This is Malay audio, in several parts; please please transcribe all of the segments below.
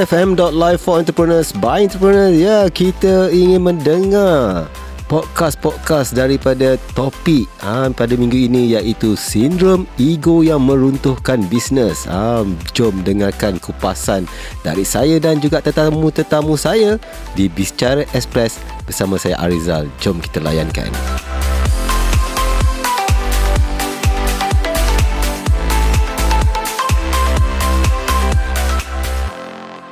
EFM.live for entrepreneurs by entrepreneurs. Ya, kita ingin mendengar podcast-podcast daripada topik ha, pada minggu ini iaitu sindrom ego yang meruntuhkan bisnes. Ha, jom dengarkan kupasan dari saya dan juga tetamu-tetamu saya di Bicara Express bersama saya Arizal. Jom kita layankan.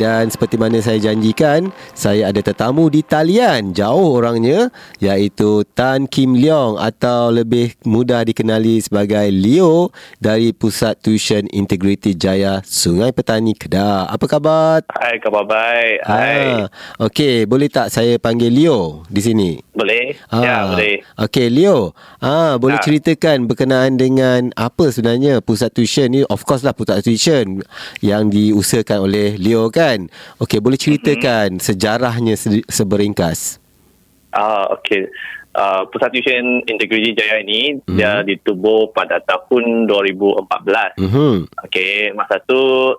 Dan seperti mana saya janjikan, saya ada tetamu di talian. Jauh orangnya, iaitu Tan Kim Leong atau lebih mudah dikenali sebagai Leo dari Pusat Tuition Integrity Jaya Sungai Petani Kedah. Apa khabar? Hai, khabar baik. Hai. Ha, Okey, boleh tak saya panggil Leo di sini? Boleh? Ah, Ya, boleh. Okey, Leo. Ah, boleh Ah. ceritakan berkenaan dengan apa sebenarnya pusat tuition ni? Of course lah pusat tuition yang diusahakan oleh Leo kan. Okey, boleh ceritakan Mm-hmm. sejarahnya se- seberingkas. Ah, okey. Uh, Pusat Tuition Integrity Jaya ini Mhm. dia ditubuh pada tahun 2014. Mhm. Okey, masa tu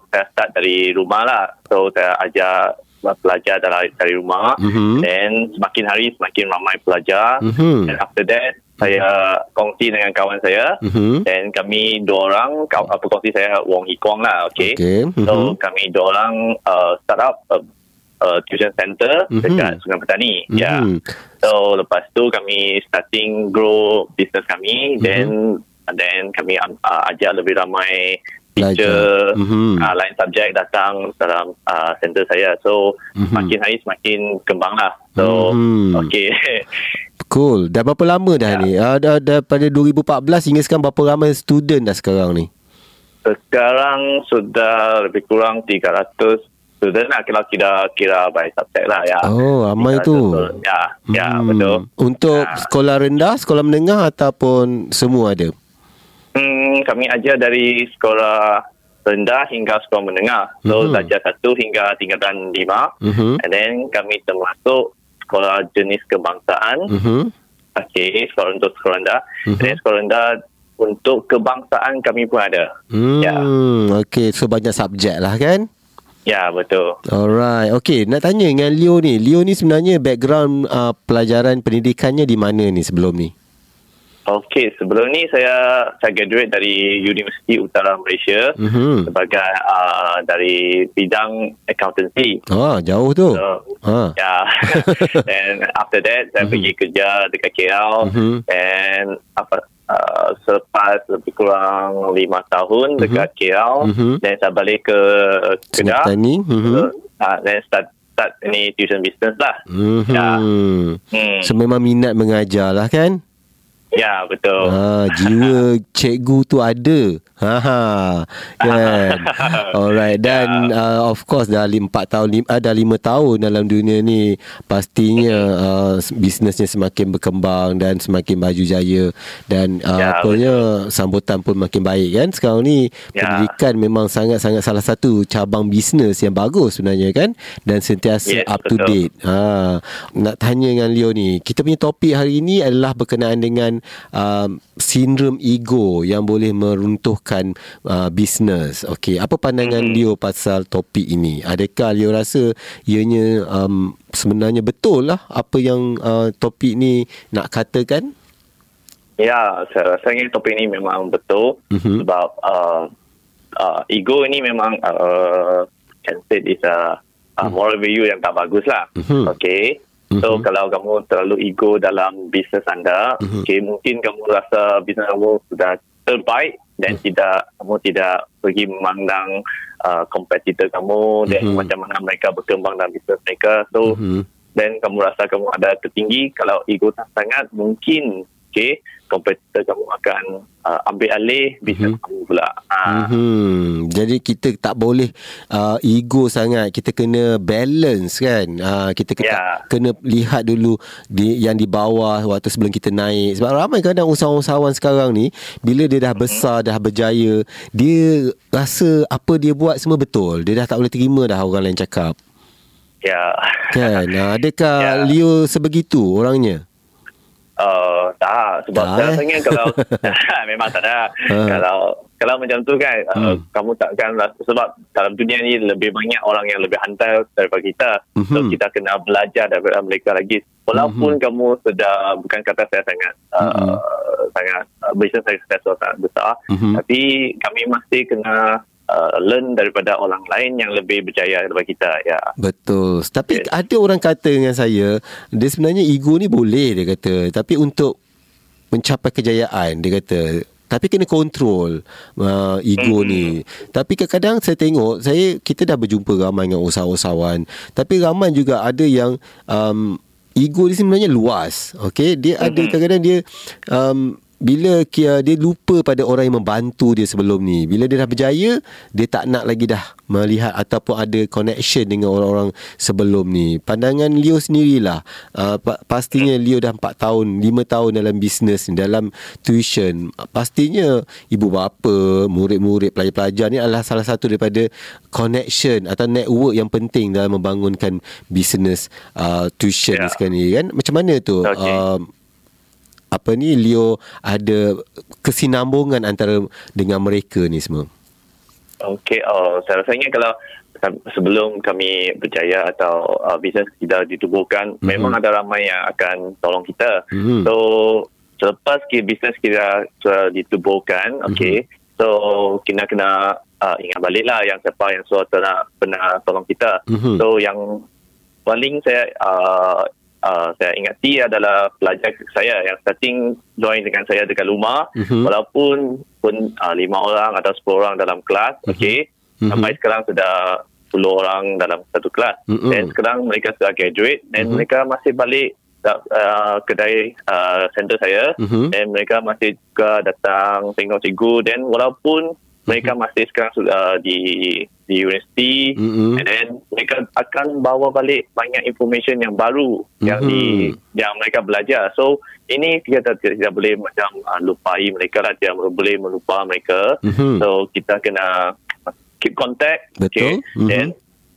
saya start dari rumah lah. So saya ajar pelajar dari, dari rumah. Mhm. Then semakin hari semakin ramai pelajar. Mhm. And after that saya kongsi dengan kawan saya. Mhm. Dan kami dua orang, apa kongsi saya Wong Hee Kwong lah, okay. Okey, So mhm. kami dua orang uh, start up a, a tuition center Mhm. dekat Sungai Petani. Ya. Yeah. So lepas tu kami starting grow business kami, Mhm. then then kami uh, ajar lebih ramai teacher Mhm. uh, lain subjek datang dalam uh, center saya. So Mhm. makin hari semakin kembang lah. So Mhm. okay. Cool. Dah berapa lama dah Ya. ni? Ah, dah, dah pada 2014 hingga sekarang berapa ramai student dah sekarang ni? Sekarang sudah lebih kurang 300 student lah kalau kira kira by subjek lah ya. Oh, ramai 300 tu. Ya, ya Hmm. betul. Untuk Ah. sekolah rendah, sekolah menengah ataupun semua ada? Hmm, kami ajar dari sekolah rendah hingga sekolah menengah. So, Mhm. darjah satu hingga tingkatan lima. Mhm. And then kami termasuk sekolah jenis kebangsaan. Mhm. Okay, sekolah untuk sekolah rendah. Mhm. And then sekolah rendah untuk kebangsaan kami pun ada. Hmm, Ya. okay. So banyak subjek lah kan? Ya, betul. Alright. Okay, nak tanya dengan Leo ni. Leo ni sebenarnya background uh, pelajaran pendidikannya di mana ni sebelum ni? Okey, sebelum ni saya saya graduate dari Universiti Utara Malaysia Mhm. sebagai uh, dari bidang accountancy. Ah, jauh tu. So, Ah. ya. And after that saya Mhm. pergi kerja dekat KL Mhm. and apa uh, selepas lebih kurang lima tahun dekat KL Mhm. dan saya balik ke Kedah. Mhm. So, uh, then start start ni tuition business lah. Mhm. Ya. Hmm. So memang minat mengajar lah kan? Ya, betul. Ha, jiwa cikgu tu ada. Ha ha. Kan. Alright dan uh, of course dah 4 tahun lim, uh, dah 5 tahun dalam dunia ni pastinya uh, bisnesnya semakin berkembang dan semakin maju jaya dan uh, Ya, apanya sambutan pun makin baik kan. Sekarang ni Ya. pendidikan memang sangat-sangat salah satu cabang bisnes yang bagus sebenarnya kan dan sentiasa Yes, up to date. Ha, nak tanya dengan Leo ni, kita punya topik hari ini adalah berkenaan dengan um, sindrom ego yang boleh meruntuhkan uh, bisnes. Okey, apa pandangan Mhm. Leo pasal topik ini? Adakah Leo rasa ianya um, sebenarnya betul lah apa yang uh, topik ni nak katakan? Ya, saya rasa ini topik ini memang betul Mhm. sebab uh, uh, ego ini memang uh, can say is a, a moral value yang tak bagus lah. Mhm. Okay. So Mhm. kalau kamu terlalu ego dalam bisnes anda, Mhm. okay, mungkin kamu rasa bisnes kamu sudah terbaik dan Mhm. tidak kamu tidak pergi memandang uh, kompetitor kamu dan Mhm. macam mana mereka berkembang dalam bisnes mereka. So Mhm. dan kamu rasa kamu ada tertinggi kalau ego tak sangat mungkin okay kompetitor kamu akan uh, ambil alih bisnes Mhm. kamu pula uh, Hmm, jadi kita tak boleh uh, ego sangat. Kita kena balance kan. Uh, kita kena, Ya. kena lihat dulu di yang di bawah waktu sebelum kita naik. Sebab ramai kadang usahawan-usahawan sekarang ni bila dia dah besar, dah berjaya, dia rasa apa dia buat semua betul. Dia dah tak boleh terima dah orang lain cakap. ya Kan? Uh, adakah Ya. Leo sebegitu orangnya? Uh, tak sebab Tak, tak, eh? rasanya kalau memang tak ada Ha. kalau kalau macam tu kan uh, Hmm. kamu takkan rasa sebab dalam dunia ni lebih banyak orang yang lebih hantar daripada kita so Mhm. kita kena belajar daripada mereka lagi walaupun kamu sudah bukan kata saya sangat uh, Mhm. sangat uh, business saya sangat besar Mhm. tapi kami masih kena uh, learn daripada orang lain yang lebih berjaya daripada kita ya Betul. Tapi Yes. ada orang kata dengan saya, dia sebenarnya ego ni boleh dia kata. Tapi untuk mencapai kejayaan dia kata tapi kena kontrol uh, ego Hmm. ni. Tapi kadang-kadang saya tengok saya kita dah berjumpa ramai dengan usahawan-usahawan. Tapi ramai juga ada yang um, ego ni sebenarnya luas. Okey, dia ada Mhm. kadang-kadang dia um, bila kia dia lupa pada orang yang membantu dia sebelum ni. Bila dia dah berjaya, dia tak nak lagi dah melihat ataupun ada connection dengan orang-orang sebelum ni. Pandangan Leo sendirilah. Uh, pa- pastinya Leo dah 4 tahun, 5 tahun dalam bisnes ni, dalam tuition. Uh, Pastinya ibu bapa, murid-murid, pelajar-pelajar ni adalah salah satu daripada connection atau network yang penting dalam membangunkan bisnes uh, tuition yeah. sekarang ni kan. Macam mana tu? Okey. Um, apa ni Leo ada kesinambungan antara dengan mereka ni semua. Okey, oh, saya rasanya kalau sebelum kami berjaya atau uh, bisnes kita ditubuhkan, Mhm. memang ada ramai yang akan tolong kita. Mhm. So, selepas ki bisnes kita sudah ditubuhkan, okey, so kita kena uh, ingat balik lah yang siapa yang sudah pernah, pernah tolong kita. Mhm. So, yang paling saya uh, uh, saya ingati adalah pelajar saya yang starting join dengan saya dekat rumah Mhm. walaupun pun uh, lima orang atau sepuluh orang dalam kelas okey Mhm. sampai sekarang sudah 10 orang dalam satu kelas Mhm. dan sekarang mereka sudah graduate dan Mhm. mereka masih balik uh, kedai uh, center saya Mhm. dan mereka masih juga datang tengok cikgu dan walaupun mereka masih sekarang sudah di di universiti Mhm. and then mereka akan bawa balik banyak information yang baru yang Mhm. di yang mereka belajar so ini kita tidak, tidak boleh macam uh, lupai mereka lah tidak boleh melupa mereka Mhm. so kita kena keep contact Betul. Mhm. dan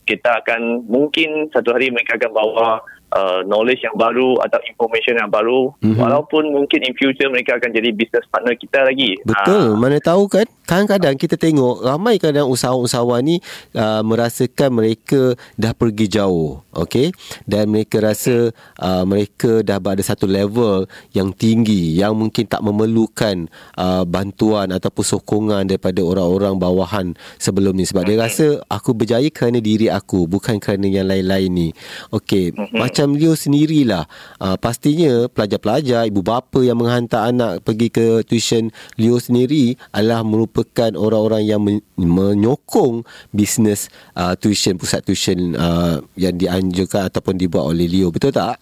kita akan mungkin satu hari mereka akan bawa uh, knowledge yang baru atau information yang baru Mhm. walaupun mungkin in future mereka akan jadi business partner kita lagi Betul, Ah, mana tahu kan? Kadang-kadang kita tengok ramai kadang usahawan-usahawan ni uh, merasakan mereka dah pergi jauh, okey? Dan mereka rasa uh, mereka dah berada satu level yang tinggi yang mungkin tak memerlukan uh, bantuan ataupun sokongan daripada orang-orang bawahan sebelum ni sebab dia rasa aku berjaya kerana diri aku bukan kerana yang lain-lain ni. Okey, macam Leo sendirilah. Uh, pastinya pelajar-pelajar ibu bapa yang menghantar anak pergi ke tuition Leo sendiri adalah merupakan orang-orang yang men- menyokong bisnes uh, tuition pusat tuition uh, yang dianjurkan ataupun dibuat oleh Leo. Betul tak?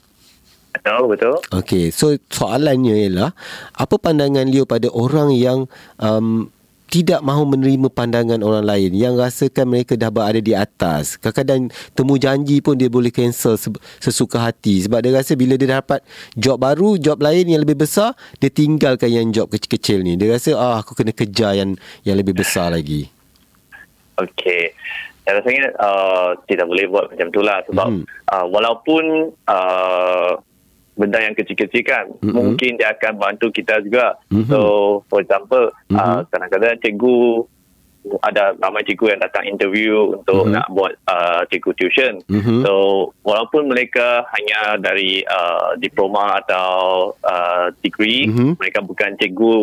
betul betul. Okey, so soalannya ialah apa pandangan Leo pada orang yang um, tidak mahu menerima pandangan orang lain yang rasakan mereka dah berada di atas. Kadang-kadang temu janji pun dia boleh cancel se- sesuka hati sebab dia rasa bila dia dapat job baru, job lain yang lebih besar, dia tinggalkan yang job kecil-kecil ni. Dia rasa ah aku kena kejar yang yang lebih besar lagi. Okey. Saya rasanya uh, tidak boleh buat macam itulah sebab Mhm. uh, walaupun uh, benda yang kecil-kecil kan Mhm. mungkin dia akan bantu kita juga. Mhm. So for example uh, Mhm. kadang-kadang cikgu ada ramai cikgu yang datang interview untuk Mhm. nak buat uh, cikgu tuition. Mhm. So walaupun mereka hanya dari uh, diploma atau uh, degree, Mhm. mereka bukan cikgu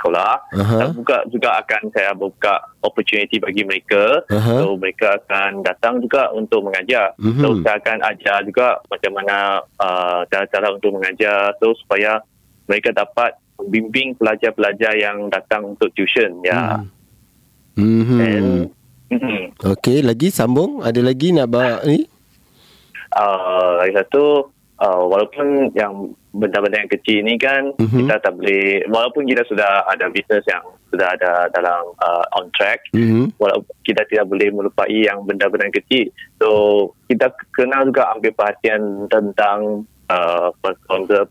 sekolah, saya buka juga akan saya buka opportunity bagi mereka. Aha. So mereka akan datang juga untuk mengajar. Mhm. So saya akan ajar juga macam mana uh, cara-cara untuk mengajar so supaya mereka dapat membimbing pelajar-pelajar yang datang untuk tuition ya. Mhm. And mhm. Okey, lagi sambung. Ada lagi nak bawa ni? uh, lagi satu uh, walaupun yang benda-benda yang kecil ni kan Mhm. kita tak boleh walaupun kita sudah ada bisnes yang sudah ada dalam uh, on track Mhm. walaupun kita tidak boleh melupai yang benda-benda yang kecil so kita kena juga ambil perhatian tentang uh, ke-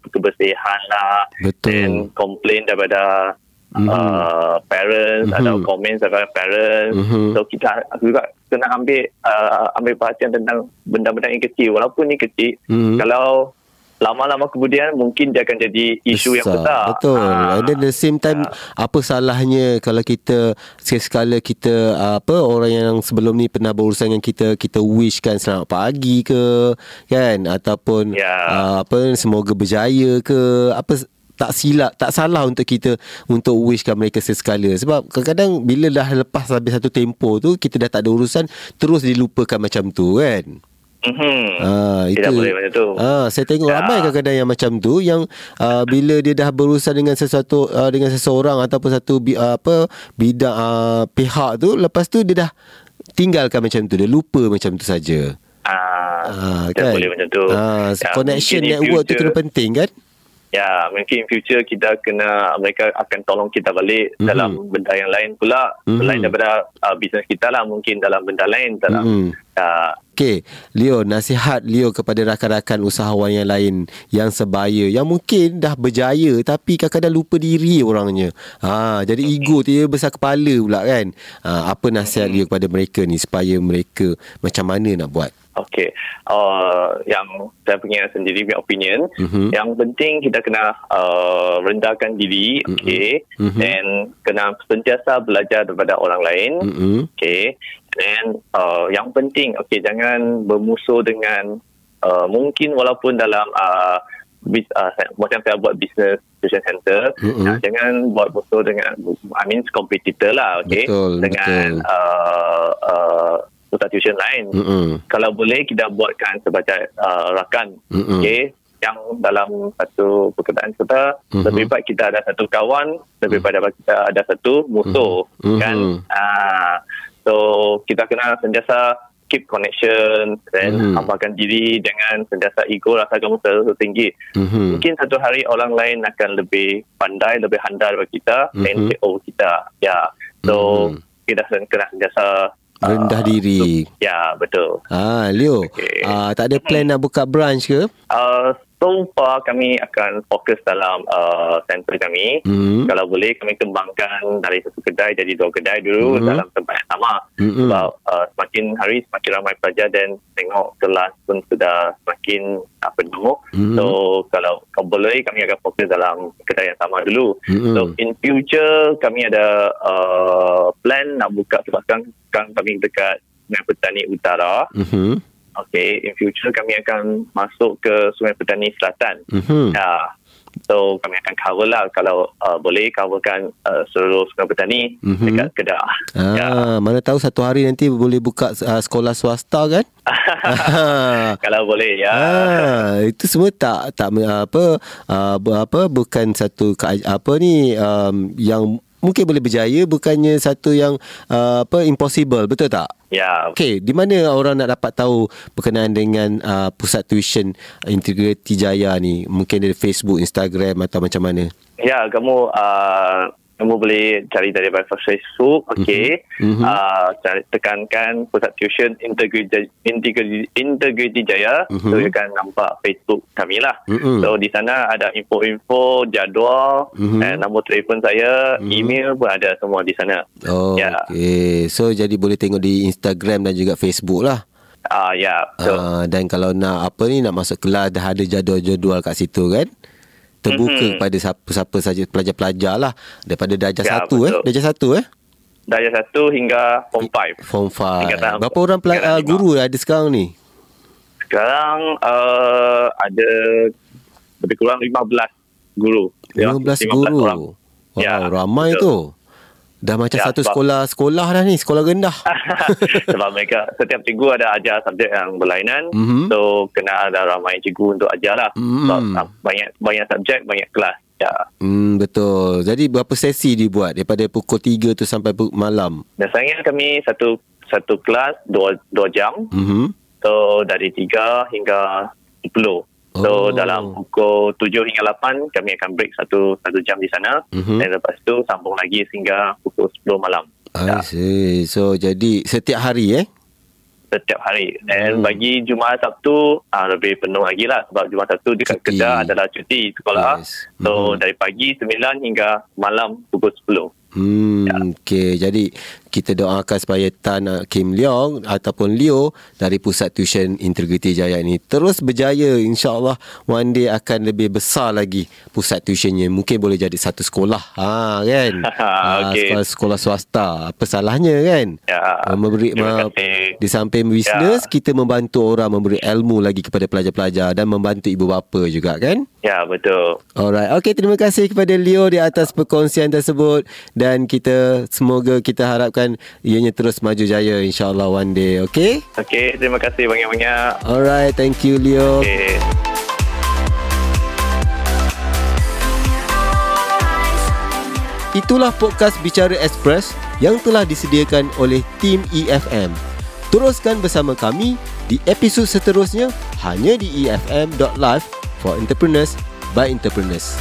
kebersihan lah Betul. dan komplain daripada Mhm. uh, parents Mhm. atau komen daripada parents Mhm. so kita juga kena ambil uh, ambil perhatian tentang benda-benda yang kecil walaupun ni kecil Mhm. kalau lama-lama kemudian mungkin dia akan jadi isu yang besar. Betul. Ah. And then the same time apa salahnya kalau kita sekala kita apa orang yang sebelum ni pernah berurusan dengan kita kita wishkan selamat pagi ke kan ataupun Ya. ah, apa semoga berjaya ke apa tak silap tak salah untuk kita untuk wishkan mereka sesekala sebab kadang-kadang bila dah lepas habis satu tempoh tu kita dah tak ada urusan terus dilupakan macam tu kan Mhm. Ah, itu. Tidak boleh macam tu. Ah, saya tengok Ya. ramai kadang-kadang yang macam tu yang uh, bila dia dah berurusan dengan sesuatu uh, dengan seseorang ataupun satu bi, uh, apa bidang uh, pihak tu lepas tu dia dah tinggalkan macam tu dia lupa macam tu saja. Ah, Ah, tidak boleh macam tu. Ah, Ya, connection network tu future- kena penting kan? Ya, mungkin in future kita kena mereka akan tolong kita balik Mhm. dalam benda yang lain pula Mhm. selain daripada uh, bisnes kita lah mungkin dalam benda lain dalam Mhm. uh, Okey, Leo, nasihat Leo kepada rakan-rakan usahawan yang lain yang sebaya yang mungkin dah berjaya tapi kadang-kadang lupa diri orangnya. Ha, jadi ego tu dia besar kepala pula kan. Ha, apa nasihat Leo kepada mereka ni supaya mereka macam mana nak buat? Okey, uh, yang saya punya sendiri punya opinion, Mhm. yang penting kita kena uh, rendahkan diri, okey, Mhm. dan kena sentiasa belajar daripada orang lain, Mm-mm. okey, dan uh, yang penting, okey, jangan bermusuh dengan uh, mungkin walaupun dalam uh, bis, uh, saya- macam saya buat business tuition center, Mhm. uh, jangan buat musuh dengan, I mean competitor lah, okey, Betul, dengan betul. uh, uh, pusat tuition lain Mm-mm. kalau boleh kita buatkan sebagai uh, rakan Mm-mm. okey yang dalam satu pekerjaan kita Mhm. lebih baik kita ada satu kawan lebih baik daripada kita ada satu musuh Mhm. kan. Ah, so kita kena sentiasa keep connection dan Mhm. amalkan diri dengan sentiasa ego rasa kamu terlalu tinggi Mhm. mungkin satu hari orang lain akan lebih pandai lebih handal daripada kita dan Mhm. take over kita ya so Mhm. kita kena sentiasa Rendah ah, diri. Ya, betul. Ah, Leo, Okey. ah, tak ada plan nak buka branch ke? Uh, so far kami akan fokus dalam uh, center kami. Hmm. Kalau boleh kami kembangkan dari satu kedai jadi dua kedai dulu Mhm. dalam tempat yang sama. Mhm. Sebab uh, semakin hari semakin ramai pelajar dan tengok kelas pun sudah semakin uh, penuh. Mhm. So kalau kalau boleh kami akan fokus dalam kedai yang sama dulu. Mhm. So in future kami ada uh, plan nak buka sebab sekarang, sekarang kami dekat Sungai Petani Utara. Mhm. Okay, in future kami akan masuk ke Sungai Petani Selatan. Mhm. Ya. So kami akan cover lah kalau uh, boleh coverkan uh, seluruh Sungai Petani Mhm. dekat Kedah. Ah, Ya. mana tahu satu hari nanti boleh buka uh, sekolah swasta kan? Ah. kalau boleh ya. Ah, itu semua tak tak uh, apa uh, apa bukan satu apa ni um, yang mungkin boleh berjaya bukannya satu yang uh, apa impossible betul tak? Ya. Okey, di mana orang nak dapat tahu berkenaan dengan uh, pusat tuition Integrity Jaya ni? Mungkin dari Facebook, Instagram atau macam mana? Ya, kamu uh, kamu boleh cari daripada Facebook, okey. Mhm. Uh, cari tekankan pusat tuition Integrity Integrity, Integrity Jaya, Mhm. so you akan nampak Facebook kami lah. Mhm. So di sana ada info-info, jadual, Mhm. dan nombor telefon saya, Mhm. email pun ada semua di sana. Oh, Ya. okey. So jadi boleh tengok di Instagram dan juga Facebook lah. Ah ya, betul. Uh, dan kalau nak apa ni nak masuk kelas dah ada jadual-jadual kat situ kan? Terbuka Mhm. kepada siapa-siapa saja pelajar-pelajar lah daripada darjah Ya, satu eh betul. darjah satu eh Darjah 1 hingga form 5. form 5 Tingkatan berapa orang pela- tingkatan uh, guru ada sekarang ni Sekarang uh, ada lebih kurang 15 guru. Ya, 15 guru orang. wow Ya, ramai betul. tu dah macam Ya, satu sebab- sekolah sekolah dah ni sekolah rendah Sebab mereka setiap cikgu ada ajar subjek yang berlainan. Mhm. So kena ada ramai cikgu untuk ajar lah. Mhm. Sebab ah, banyak banyak subjek, banyak kelas. Ya. hmm, betul jadi berapa sesi dibuat daripada pukul 3 tu sampai pu- malam Biasanya kami satu satu kelas dua, dua jam. mhm So dari 3 hingga 10. Oh. So dalam pukul 7 hingga 8 kami akan break satu satu jam di sana Mhm. dan lepas tu sambung lagi sehingga pukul 10 malam. I see. So jadi setiap hari eh Setiap hari. Dan Hmm. bagi Jumaat Sabtu ah, lebih penuh lagi lah sebab Jumaat Sabtu dekat Cuti. Kedah adalah cuti sekolah. Yes. So Mhm. dari pagi 9 hingga malam pukul 10. Hmm, ya. okey. Jadi kita doakan supaya Tan uh, Kim Leong ataupun Leo dari Pusat Tuition Integrity Jaya ini terus berjaya. InsyaAllah one day akan lebih besar lagi pusat tuitionnya. Mungkin boleh jadi satu sekolah. Ha, kan? okay. ha, sekolah, sekolah swasta. Apa salahnya kan? Ya. Memberi, ma- di samping bisnes, ya. kita membantu orang memberi ilmu lagi kepada pelajar-pelajar dan membantu ibu bapa juga kan? Ya, betul. Alright. Okay, terima kasih kepada Leo di atas perkongsian tersebut dan kita semoga kita harapkan ianya terus maju jaya insyaallah one day okey okey terima kasih banyak-banyak alright thank you Leo okey Itulah podcast Bicara Express yang telah disediakan oleh tim EFM. Teruskan bersama kami di episod seterusnya hanya di efm.live for entrepreneurs by entrepreneurs.